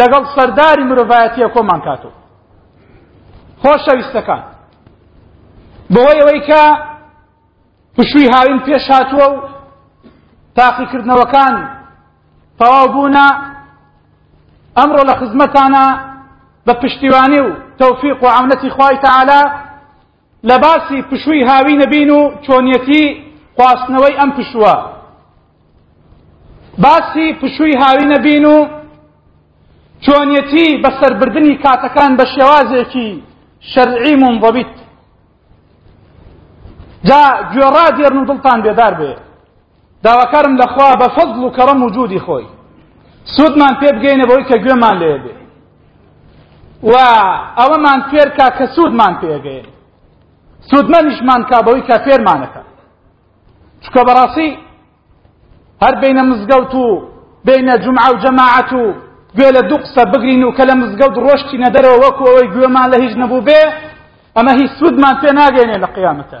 لەگەڵ سەرداری مرۆڤایەتیە کۆمان کاتۆ خۆشەویستەکان بەوەی ئەوەی کە پشووی هاوین پێش هاتووە و تاقیکردنەوەکان تەواو بوونە ئەمڕۆ لە خزمەتانە بە پشتیوانی و تەوفیق و عونەتی خوای تەعالا لە باسی پشووی هاوینە بین و چۆنیەتی خواستنەوەی ئەم پشووە باسی پشووی هاوینە بین و چۆنیەتی بەسەربردنی کاتەکان بە شێوازێکی شەرعی منضبط جا گوێڕا دێرن و دڵتان بێدار بێ داواکارم لە خوا بە فەزڵ و کەڕەم و جوودی خۆی سوودمان پێ بگەینە بەوەی کە گوێمان لێ بێ و ئەوەمان فێرکا کە سوودمان پێگەین سوودمەنیشمان کا بەوەی کە فێرمانەکە چکە بەڕاستی هەر بینە مزگەوت و بینە جمعە و جەماعەت و گوێ لە دوو قسە بگرین و کە لە مزگەوت ڕۆشتی نەدەرەوە وەکو ئەوەی گوێمان لە هیچ نەبوو بێ ئەمە هیچ سوودمان پێ ناگەێنێ لە قیامەتە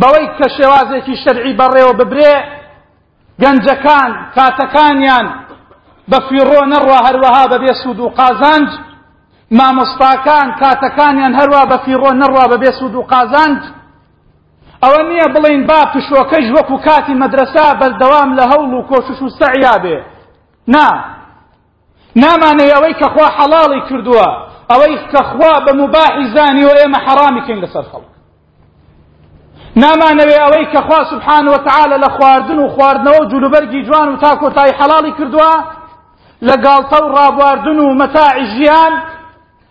بەوەی کە شێوازێکی شەرعی بەڕێوە ببرێ گەنجەکان کاتەکانیان بە فیڕۆ نەڕوا هەروەها بەبێ سوود و قازانج مامۆستاکان کاتەکانیان هەروە بە فیڕۆ نەڕوا بەبێ سوود و قازانج ئەوە نییە بڵین با پشۆکەش وەکو کاتی مەدرسە بەردەوام لە هەوڵ و کۆشش و سەعیا بێ نا نامانەوێ ئەوەی کە خوا حەڵاڵی کردووە ئەوەی کە خوا بە موباحی زانیوە ئێمە حەڕامی کەین لەسەر خەڵک نامانەوێ ئەوەی کە خوا سبحان وتعالە لە خواردن و خواردنەوە و جلوبەرگی جوان و تاکۆتایی حەڵاڵی کردووە لە گاڵتە و ڕابواردن و مەتاعی ژیان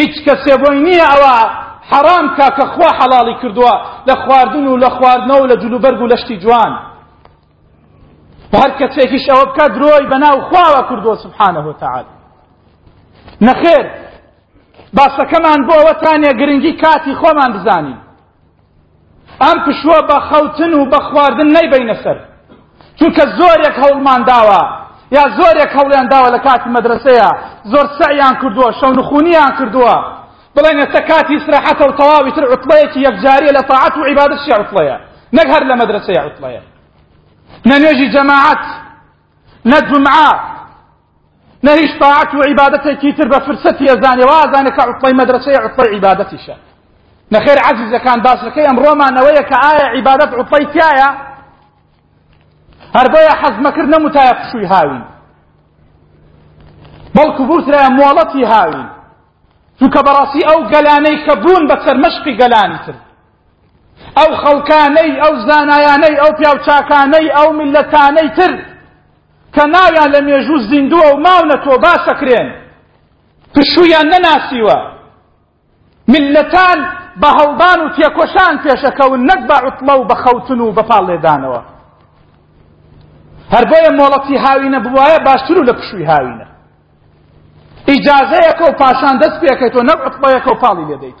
هیچ کەسێ بۆی نییە ئەوە حەرام کا کە خوا حەڵاڵی کردووە لە خواردن و لە خواردنەوە لە جلوبەرگ و لەشتی جوان هەر کەسێکیش ئەوە بکە درۆی بەناو خواوە کردووە سبحانە هۆتەعال نەخێر باسەکەمان بۆ ئەوەتانە گرنگی کاتی خۆمان بزانین ئەم پشووە بە خەوتن و بە خواردن نەیبەینە سەر چونکە زۆرێک هەوڵمان داوە یا زۆرێک هەوڵیان داوە لە کاتی مەدرسەیە زۆر سەعیان کردووە شەونخونیان کردووە بڵێن ئێستا کاتی سراحەتە و تەواوی تر عوتڵەیەکی یەکجاریە لە تاعەت و عیبادەت شێ عوتڵەیە نەک هەر لە مەدرسەیە عوتڵەیە نە نوێژی جەماعەت نە جومعە نە هیچ تاعەت و عیبادەتێکی تر بە فرسەتی ئەزانێ و ئازانێ کە عوتڵەی مەدرسەیە عوتڵەی عیبادەتیشە نەخێر عەزیزەکان باسەکەی ئەمڕۆمانەوەیە کە ئایا عیبادەت عوتڵەی تایە هەر بۆیە حەزمەکرد نەموتایە پشووی هاوین بەڵکو بوترایە مۆڵەتی هاوین چونکە بەڕاستی ئەو گەلانەی کە بوون بە سەرمەشقی گەلانی تر ئەو خەڵکانەی ئەو زانایانەی ئەو پیاوچاکانەی ئەو ملەتانەی تر کە ناویان لە مێژوو زیندووە و ماونە تۆ باسەکرێن پشوویان نەناسیوە ملەتان بە هەڵبان و تێکۆشان پێشەکەون نەک بە عوتڵە و بە خەوتن و بە پاڵ لێدانەوە هەر بۆیە مۆڵەتی هاوینە بواە باشتر و لە پشووی هاوینە ئیجازەیەکە و پاشان دەست پێکەیتەوە نەک عوتڵەیەکە و پاڵی لێدەیت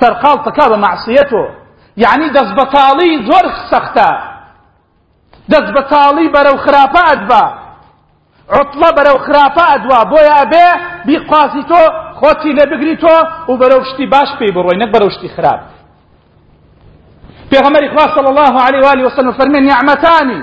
سەرقاڵ تکا بە مەعسیەتۆ یعنی دەست بەتاڵی زۆر سەختە دەست بەتاڵی بەرەو خراپە ئەدبا عطڵە بەرەو خراپە ئەدوا بۆیە ئەبێ بیخوازی تۆ خۆتی لێ بگری تۆ و بەرەو شتی باش پێی بڕۆی نەک بەرەو شتی خراپ پێغەمەری خوا صلی الله علیه و آله وسلم فەرمێن نیعمەتانی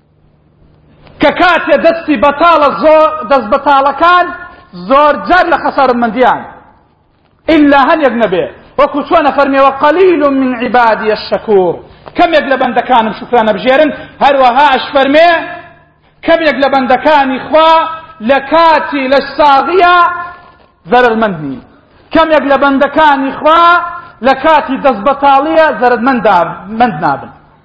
کە کاتێ دەستی بەتاڵە دەست بەتاڵەکان زۆر جار لە خەسارمەندیان ئللا هەنێک نەبێ وەکو چۆنە فەرمیەوە قەلیل من عیبادیە شەکور کەمێک لە بەندەکانم شکرانە بژێرن هەروەها ئەش فەرمێ کەمێک لە بەندەکانی خوا لە کاتی لە ساغیە زەرمەند نین کەمێک لە بەندەکانی خوا لە کاتی دەست بەتاڵیە زەرمەنددا مند نابن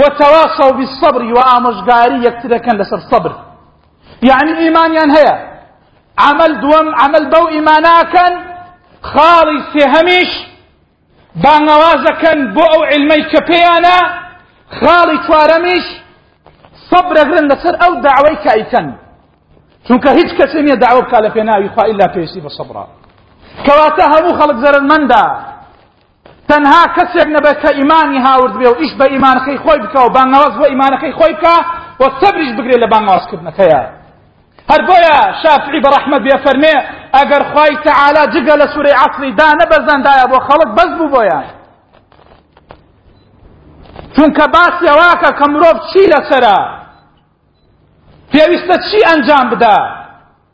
وتواصوا بالصبر وآموزگاری یەکترەکەن لەسەر صبر یعنی ئیمانیان هەیە عمل دووەم عمل بەو ئیماناکەن خاڵی سێهەمیش بانەوازەکەن بۆ ئەو علمەی کە پێیانە خاڵی چوارەمیش صبرەگرن لەسەر ئەو داوای کە ئەیکەن چونکە هیچ کەسێ نییە داوە بکە لە پێناوی خوا ئیلا پێویستی بە صبرە کەواتە هەموو خەڵک زەرمەندا تەنها کەسێک نەبێت کە ئیمانی هاوردبێ و ئیش بە ئیمانەکەی خۆی بکا و بانگەواز بۆ ئیمانەکەی خۆی بکا و سەبریش بگرێت لە بانگەوازکردنەکەیە هەر بۆیە شافعی بە ڕەحمەت بێ فەرمێ ئەگەر خوای تەعالا جگە لە سوورەی عەسری دا نەبەزاندایە بۆ خەڵک بەس بوو بۆیان چونکە باسی ئەواکە کە مرۆڤ چی لەسەرە پێویستە چی ئەنجام بدا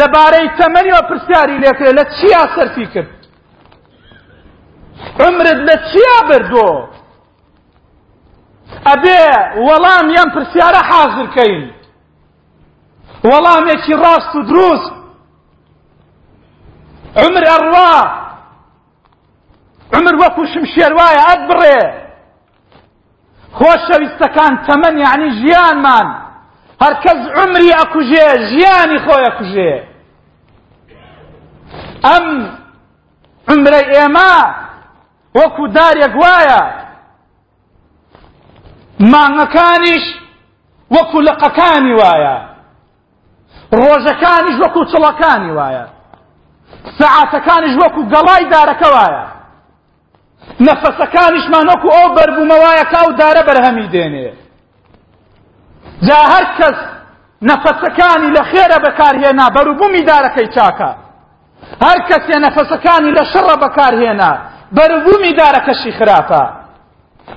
لەبارەی تەمەنیەوە پرسیاری لێکرێ لە چیا سەرفی کرد عمرت لە چیا بردۆ ئەبێ وەڵام یان پرسیارە حازرکەین وەڵامێکی ڕاست و دروست عمر ئەڕوا عمر وەکو شمشێر وایە ئەت بڕێ خۆشەویستەکان تەمەن یعنی ژیانمان هەرکەس عمری ئەکوژێ ژیانی خۆی ئەکوژێ ئەم عمرەی ئێمە وەکو دارێک وایە مانگەکانیش وەکو لقەکانی وایە ڕۆژەکانیش وەکو چڵەکانی وایە سەعاتەکانیش وەکو گەڵای دارەکە وایە نەفەسەکانیشمان وەکو ئەو بەربوومە وایە کە ئەو دارە بەرهەمی دێنێ جا هەر کەس نەفەسەکانی لە خێرە بەکارهێنا بەروبوومی دارەکەی چاکە هەر کەسێ نەفەسەکانی لە شەڕە بەکارهێنا بەروبوومی دارەکەشی خراپە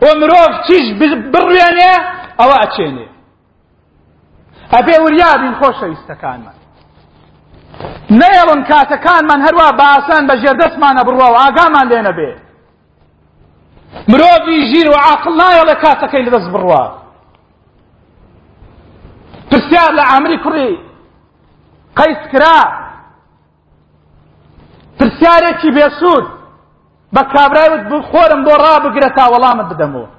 و مرۆڤ چیش بڕوێنێ ئەوە ئەچێنێ ئەبێ وریابین خۆشەویستەکانمان نەیەڵن کاتەکانمان هەروە باسان بە ژێردەستمانە بڕوا و ئاگامان لێ نەبێ مرۆڤی ژیر و عقل نایەڵێ کاتەکەی لە دەست بڕوا پرسیار لە ئامری کوڕی قەیس کرا پرسیارێکی بێسوود بە کابرای وت بخۆرم بۆ ڕابگرە تا وەڵامت بدەمەوە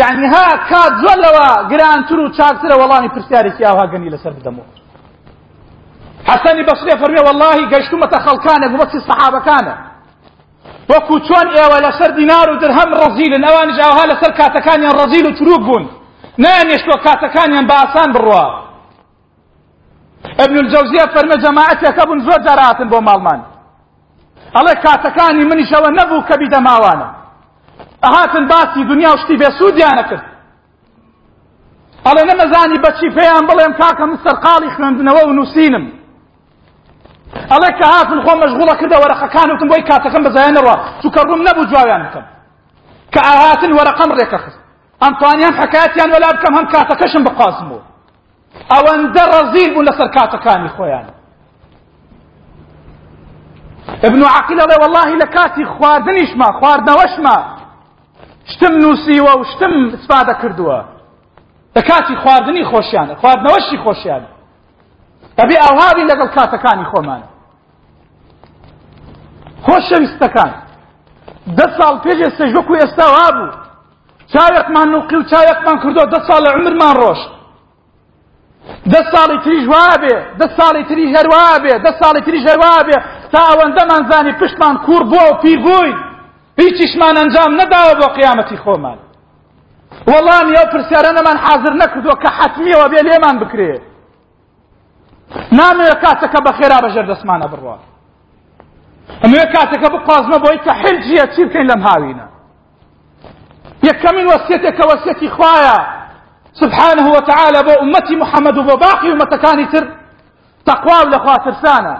یعنی ها کات زۆر لەوە گرانتر و چاکترە وەڵامی پرسیارێکی ئاوا گەنی لەسەر بدەمەوە حەسەنی بەسرێ فەرمێ وەڵاهی گەشتومەتە خەڵکانێک وبەسی سەحابەکانە وەکو چۆن ئێوە لەسەر دینار و درهەم ڕەزیلن ئەوانیش ئاوها لەسەر کاتەکانیان ڕەزیل و چروک بوون نانێشتوە کاتەکانیان بە ئاسان بڕوە ابن الجوزیە فەرمە جەماعەتێکە بوون زۆر جار هاتن بۆ ماڵمان ئەڵێ کاتەکانی منیشەوە نەبوو کە بیدە ماوانە ئەهاتن باسی دنیا و شتی بێسوودیانە کرد ئەڵێ نەمەزانی بەچی پێیان بڵێم کاکە من سەرقاڵی خوێندنەوە و نووسینم ئەڵێ کە هاتن خۆ مەشغوڵە کردە وەرەقەکان وتم بۆی کاتەکەم بەزایە نەڕوە چووکە ڕووم نەبوو جوابیان بکەم کە ئاهاتن وەرەقەم ڕێکە خست ئەمتوانیان حکایەتیان وەلا بکەم هەم کاتەکەشم بقازمەوە ئەوەندە ڕەزیل بوون لەسەر کاتەکانی خۆیان ابن عقیل ئەڵێ وەڵاهی لە کاتی خواردنیشما خواردنەوەشما شتم نووسیوە و شتم سپادە کردووە لە کاتی خواردنی خۆشیانە خواردنەوەشی خۆشیان ئەبێ ئاوهابی لەگەڵ کاتەکانی خۆمان خۆشەویستەکان دە ساڵ پێش ئێستەش وەکو ئێستا وابوو چاوێکمان نووقی و چاوێکمان کردو دە ساڵ لە عمرمان ڕۆشت دە ساڵی تریش وابێ دە ساڵی تری هەروا بێ دە ساڵی تریش هەروا بێ تا ئەوەندەمان زانی پشتمان کوور بووە و پیر بووین هیچیشمان ئەنجام نەداوە بۆ قیامەتی خۆمان وەڵامی ئەو پرسیارە نەمان حاضر نەکردووە کە حەتمیەوە بێ لێمان بکرێت نامەوێ کاتەکە بە خێرا بەژێر دەستمانە بڕوا ئەمەوێ کاتەکە بقوازمە بۆی کە حل چیە چی بکەین لەم هاوینە یەکەمین وەسیەتێکە وەسیەتی خوایە سبحانه وتعالى بۆ ئومەتی محەممەد و بۆ باقی ومەتەکانی تر تەقوا و لەخوا ترسانە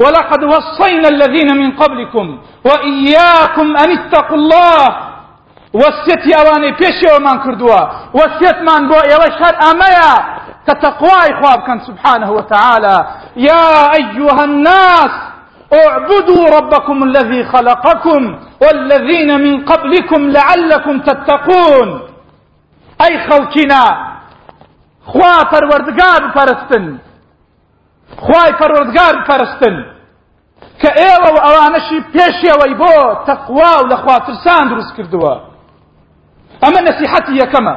ولقد وصينا الذين من قبلكم وإياكم أن اتقوا الله وصيت يواني پیش ومن كردوا وصيت من بو يوش هر أميا كتقوى إخواب كان سبحانه وتعالى يا أيها الناس اعبدوا ربكم الذي خلقكم والذين من قبلكم لعلكم تتقون أي خوكنا خواتر وردقاب فرستن خوای پەروەردگار بپەرستن کە ئێوە و ئەوانەشی پێشێوەی بۆ تەقوا و لە خواترسان دروست کردووە ئەمە نەسیحەتی یەکەمە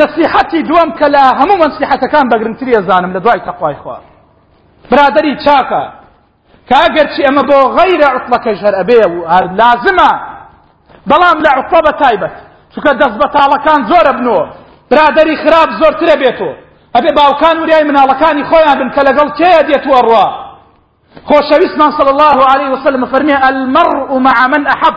نەسیحەتی دووەم کە لە هەموو مەنسیحەتەکان بەگرنگتری ئەزانم لە دوای تەقوای خوا برادری چاکە کە ئەگەرچی ئەمە بۆ غەیرە عوتڵەکەش هەر ئەبێ و هەر لازمە بەڵام لە عوتڵە بە تایبەت چونکە دەست بەتاڵەکان زۆرە بنەوە برادری خراپ زۆرترە بێتەوە ئەبێ باوکان وریای مناڵەکانی خۆیان بن کە لەگەڵ کێە دێت و ئەڕوا خۆشەویستمان صلی الله عليه وسلم فەرمی المرء مع من احب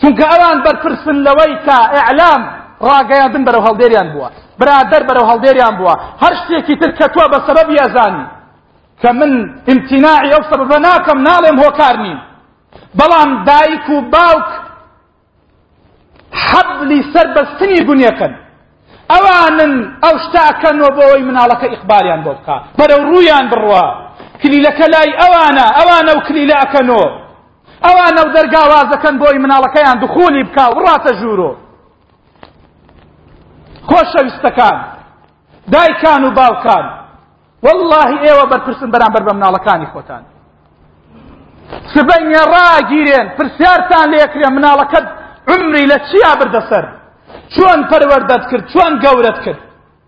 چونکە ئەوان بەرپرسن لەوەی کە ئیعلام ڕاگەیاندن بەرەو هەڵدێریان بووە برادەر بەرەو هەڵدێریان بووە هەر شتێکی تر کە تۆ بە سەبەبی ئەزانی کە من امتیناعی ئەو سەبەبە ناکەم ناڵێم هۆکار نیم بەڵام دایک و باوک حەبلی سەر بەستنی گونیەکەن ئەوانن ئەو شتاکەنەوە بۆەوەی مناڵەکە ئیقبالیان بۆ بکە بەرەو ڕوویان بڕوە کلیلەکە لای ئەوانە ئەوانە و کلیلەکەنەوە ئەوانە و دەرگا وازەکەن بۆی مناڵەکەیان دخولی بکا و ڕاتە ژوورۆ خۆشەویستەکان دایکان و باوکان واللهی ئێوە بەرپرسن بەرامبەر بە مناڵەکانی خۆتان سبەنە ڕاگیرێن پرسیارتان لێکرێن مناڵەکەت عمری لە چیا بردەسەر چۆن پەروەردەت کرد چۆن گەورەت کرد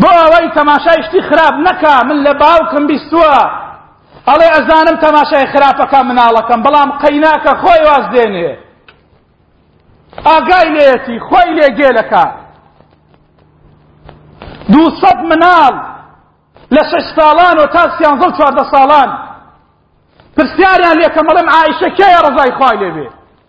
بۆ ئەوەی تەماشای شتی خراپ نەکا من لە باوکم بیستووە ئەڵێ ئەزانم تەماشای خراپەکە مناڵەکەم بەڵام قەیناکە خۆی واز دێنێ ئاگای لێتی خۆی لێ گێلەکە دووسەد مناڵ لە شەش ساڵان و تا سیانزە و چواردە ساڵان پرسیاریان لێکەمەڵم ئایشە کێیە ڕزای خوای لێبێ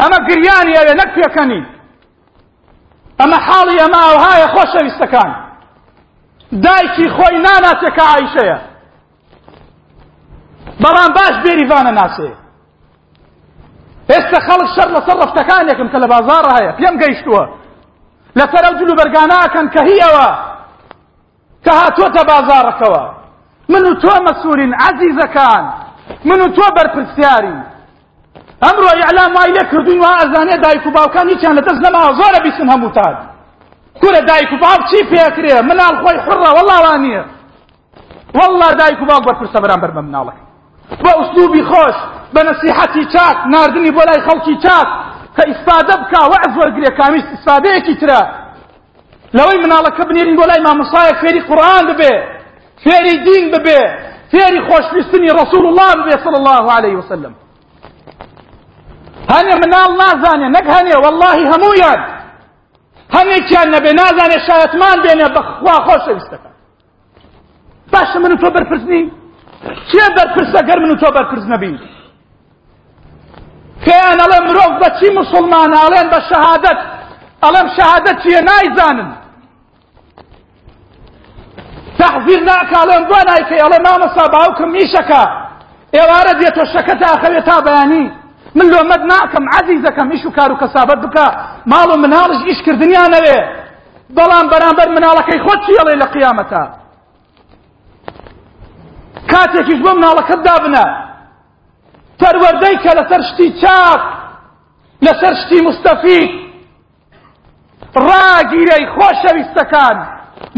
ئەمە گریانی ئەوێ نەک پێکەنی ئەمە حاڵی ئەمە ئەوهایە خۆشەویستەکان دایکی خۆی ناناسێ کە عیشەیە بەڵام باش بێریڤانە ناسێ ئێستا خەڵک شەر لەسەر ڕفتەکانێکم کە لە بازارە هەیە پێم گەیشتووە لەسەر ئەو جلو بەرگاناکەن کە هیەوە کە هاتۆتە بازاڕەکەوە من و تۆ مەسولین عەزیزەکان من و تۆ بەرپرسیارین ئەمڕۆ ئیعلام وای لێ کردوین وا ئەزانێ دایک و باوکان هیچیان لە دەست نەماوە زۆرە بیسن هەمووتان کورە دایک و باوک چی پێکرێ مناڵ خۆی حڕە وەڵا وا نییە وەڵا دایک و باوک بەرپرسە بەرامبەر بە مناڵەکە بە ئوسلوبی خۆش بە نەسیحەتی چاک ناردنی بۆ لای خەڵکی چاک کە ئیسفادە بکە وەعز وەرگێ کامیش ئیسفادەیەکی ترە لەوەی مناڵەکە بنێرین بۆ لای مامۆسایەک فێری قورئان ببێ فێری دین ببێ فێری خۆشویستنی ڕسول الله ببێ صلی الله عليه وسلم هەنێ مناڵ نازانێ نەک هەنێ واللهی هەموویان هەنێکیان نەبێ نازانێ شایەتمان بێنێ بەخوا خۆشەویستەکە باشە من و تۆ بەرپرس نین کێ بەرپرسە گەر من و تۆ بەرپرس نەبین پێیان ئەڵێ مرۆڤ بەچی مسلمان ئاڵێن بە شەهادەت ئەڵێم شەهادەت چیە نایزانن تەحزیر ناکاڵێن بۆ نایکە ئەڵێ مامەسا باوکم میشەکە ئێوارە دێتۆ شەکە تاخەوێت تا بەیانی من لۆمەت ناکەم عزیزەکەم ئیش و کار و کەسابەت بکە ماڵ و مناڵش ئیشکردنیانەوێ بەڵام بەرامبەر مناڵەکەی خۆت چی ئەڵێ لە قیامەتە کاتێکیش بۆ مناڵەکەت دابنە پەروەردەی کە لەسەر شتی چاک لەسەر شتی مستەفید ڕاگیرەی خۆشەویستەکان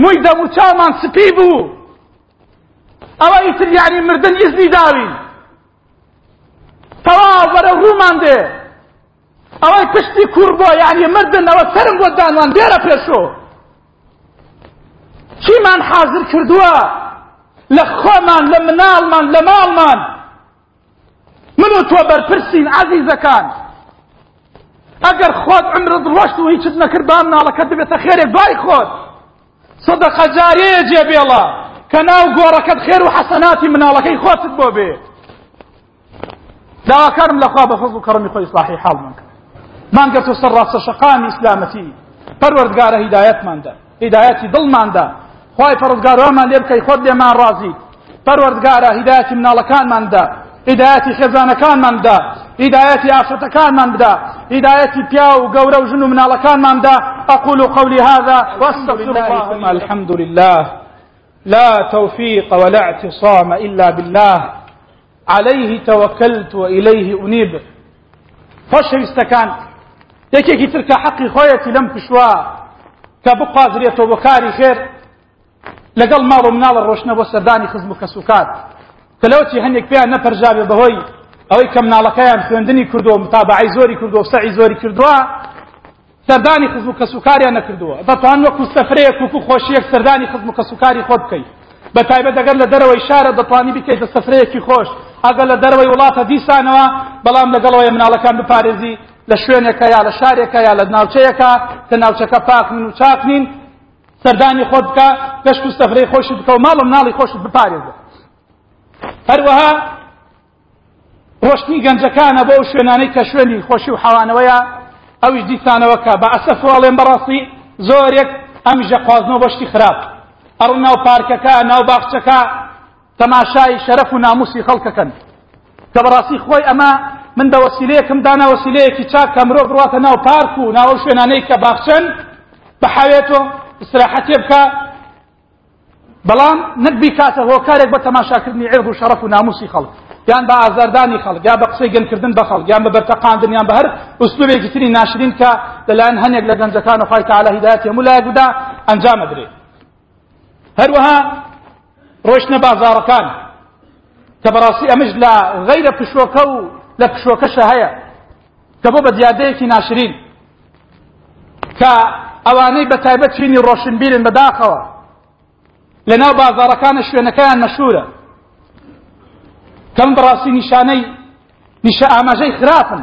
موی دەم و چامان سپی بوو ئەوە ئیتر یعنی مردن ئیزنی داوین تەواو بەرە ڕوومان دێ ئەوەی پشتی کوڕ بۆ یعنی مردن ئەوە سەرم بۆ دانوان بێرە پێشۆ چیمان حازر کردووە لە خۆمان لە مناڵمان لە ماڵمان من و تۆ بەرپرسین عزیزەکان ئەگەر خۆت عمرت ڕۆشت و هیچت نەکرد بام ناڵەکە دەبێتە خێرێک بای خۆت سەدەقە جاریەیە جێبێڵە کە ناو گۆڕەکەت خێر و حەسەناتی مناڵەکەی خۆتت بۆ بێ داواکارم لەخوا بە فەزڵ کەڕمی خۆی ساحی حاڵمان کرد مانگە تۆ سەر ڕاستە شەقامی ئیسلامەتی پەروەردگارە هیدایەتماندا هیدایەتی دڵماندا خوای پەڕزگاروامان لێ بکەی خۆت لێمان ڕازیت پەروەردگارا هیدایەتی مناڵەکانمان بدە هیدایەتی خێزانەکانمان بدە هیدایەتی ئافرەتەکانمان بدە هیدایەتی پیاو و گەورە و ژن و مناڵەکانمان بدە ئەقول قولي هذا واستغفر الله ثم الحمد لله لا توفيق ولا اعتصام إلا بالله عليه توكلت وإليه أنيب خۆشەویستەکان یەکێکی ترکە حەقی خۆیەتی لەم پشوە کە بخوازرێتەوە بۆ کاری خێر لەگەڵ ماڵ و مناڵە ڕۆشنە بۆ سەردانی خزم و کەسوکات کە لەوەچی هەندێک پێیان نەپەرژابێ بەهۆی ئەوەی کە مناڵەکەیان خوێندنی کردو متابعی زۆری کردو و سەعی زۆری کردووە سەردانی خزم و کەسوکاریان نەکردووە دەتوان وەکو سەفرەیەک وکو خۆشیەک سەردانی خزم و کەسوکاری خۆ بکەیت بە تایبەت دەگەر لە دەرەوەی شارە دەتوانی بکەیتە سەفرەیەکی خۆش ئەگەر لە دەرەوەی وڵاتە دیسانەوە بەڵام لەگەڵەوەی مناڵەکان بپارێزی لە شوێنێکە یا لە شارێکە یا لە ناوچەیەکە کە ناوچەکە پاک من و چاک نین سەردانی خۆت بکە گەشت و سەفرەی خۆشت بکە و ماڵ و مناڵی خۆشت بپارێزە هەروەها ڕۆشتنی گەنجەکانە بۆ شوێنانەی کە شوێنی خۆشی و حەوانەوەیە ئەویش دیسانەوەکە بە ئەسەفواڵێن بەڕاستی زۆرێک ئەم ژەخوازنەوە بەشتی خراپ ئەڕ ناو پارکەکە ناو باخچەکە تەماشای شەرەف و ناموسی خەڵکەکەن کە بەڕاستی خۆی ئەمە من بە وەسیلەیەکم دانا وەسیلەیەکی چاک کە مرۆڤ بڕاتە ناو پارک و ناوە شوێنانەی کە باخچەن بەحاوێتەوە استراحەتێ بکە بەڵام نەک بیکاتە هۆکارێک بە تەماشاکردنی عێرد و شەرەف و ناموسی خەڵک یان بە ئازاردانی خەڵک یا بە قسەی گەنکردن بە خەڵک یان بە بەرتەقاندن یان بە هەر ئوسلوبێکی تری ناشرین کە لەلایەن هەنێک لە گەنجەکان و خی تعالی هیدایەتی هەموو لایەک بدا ئەنجامە درێت هەروەها ڕۆشتنە بازاڕەکان کە بەڕاستی ئەمش لە غەیرە پشۆکە و لە پشۆکەشە هەیە کە بۆ بە دیادەیەکی ناشرین کە ئەوانەی بە تایبەت چینی ڕۆشنبیرن بەداخەوە لە ناو بازاڕەکانە شوێنەکەیان مەشهورە کەم بەڕاستی نیشانەی نیشە ئاماژەی خراپن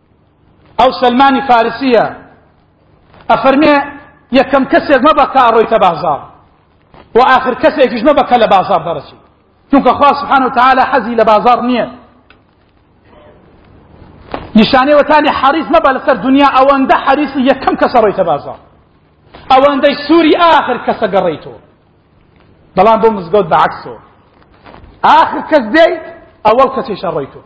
ئەو سەلمانی فارسییە ئەفەرمێ یەکەم کەسێک مەبە کە ئەڕۆیتە بازار و ئاخر کەسێکیش مەبە کە لە بازار دەڕچی چونکە خوا سبحانە و تعالی حەزی لە بازار نییە نیشانەوەتانی حەریف مەبە لەسەر دنیا ئەوەندە حەریف یەکەم کەسە ڕۆیتە بازار ئەوەندەی سووری ئاخر کەسە گەڕیتەوە بەڵام بۆ مزگەوت بە عکسەوە ئاخر کەس دێیت ئەوەڵ کەسیشە ڕۆیتەوە